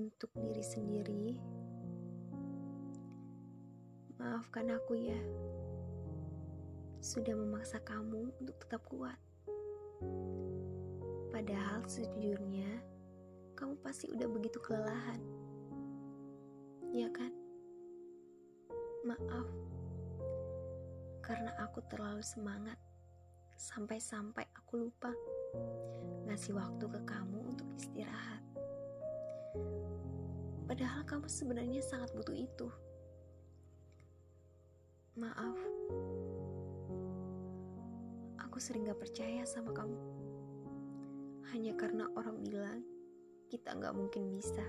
untuk diri sendiri, maafkan aku ya, sudah memaksa kamu untuk tetap kuat. Padahal sejujurnya, kamu pasti udah begitu kelelahan. Ya kan? Maaf, karena aku terlalu semangat, sampai-sampai aku lupa ngasih waktu ke kamu untuk istirahat. Padahal kamu sebenarnya sangat butuh itu. Maaf, aku sering gak percaya sama kamu. Hanya karena orang bilang kita gak mungkin bisa.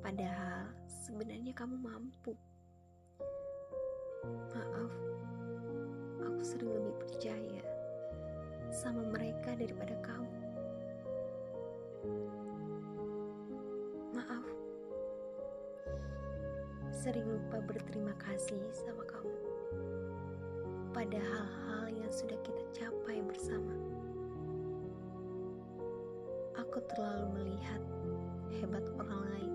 Padahal sebenarnya kamu mampu. Maaf, aku sering lebih percaya sama mereka daripada kamu. Sering lupa berterima kasih sama kamu pada hal-hal yang sudah kita capai bersama. Aku terlalu melihat hebat orang lain,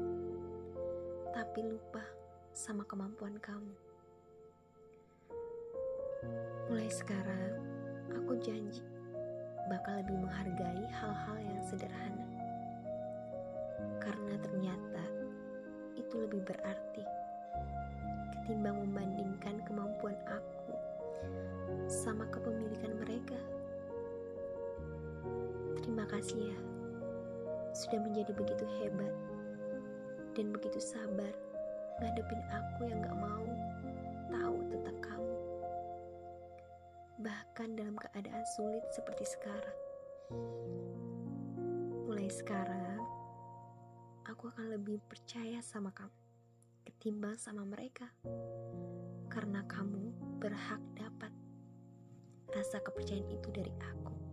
tapi lupa sama kemampuan kamu. Mulai sekarang, aku janji bakal lebih menghargai hal-hal yang sederhana. Karena ternyata itu lebih berarti ketimbang membandingkan kemampuan aku sama kepemilikan mereka. Terima kasih ya, sudah menjadi begitu hebat dan begitu sabar ngadepin aku yang gak mau tahu tentang kamu bahkan dalam keadaan sulit seperti sekarang. Mulai sekarang, aku akan lebih percaya sama kamu ketimbang sama mereka, karena kamu berhak dapat rasa kepercayaan itu dari aku.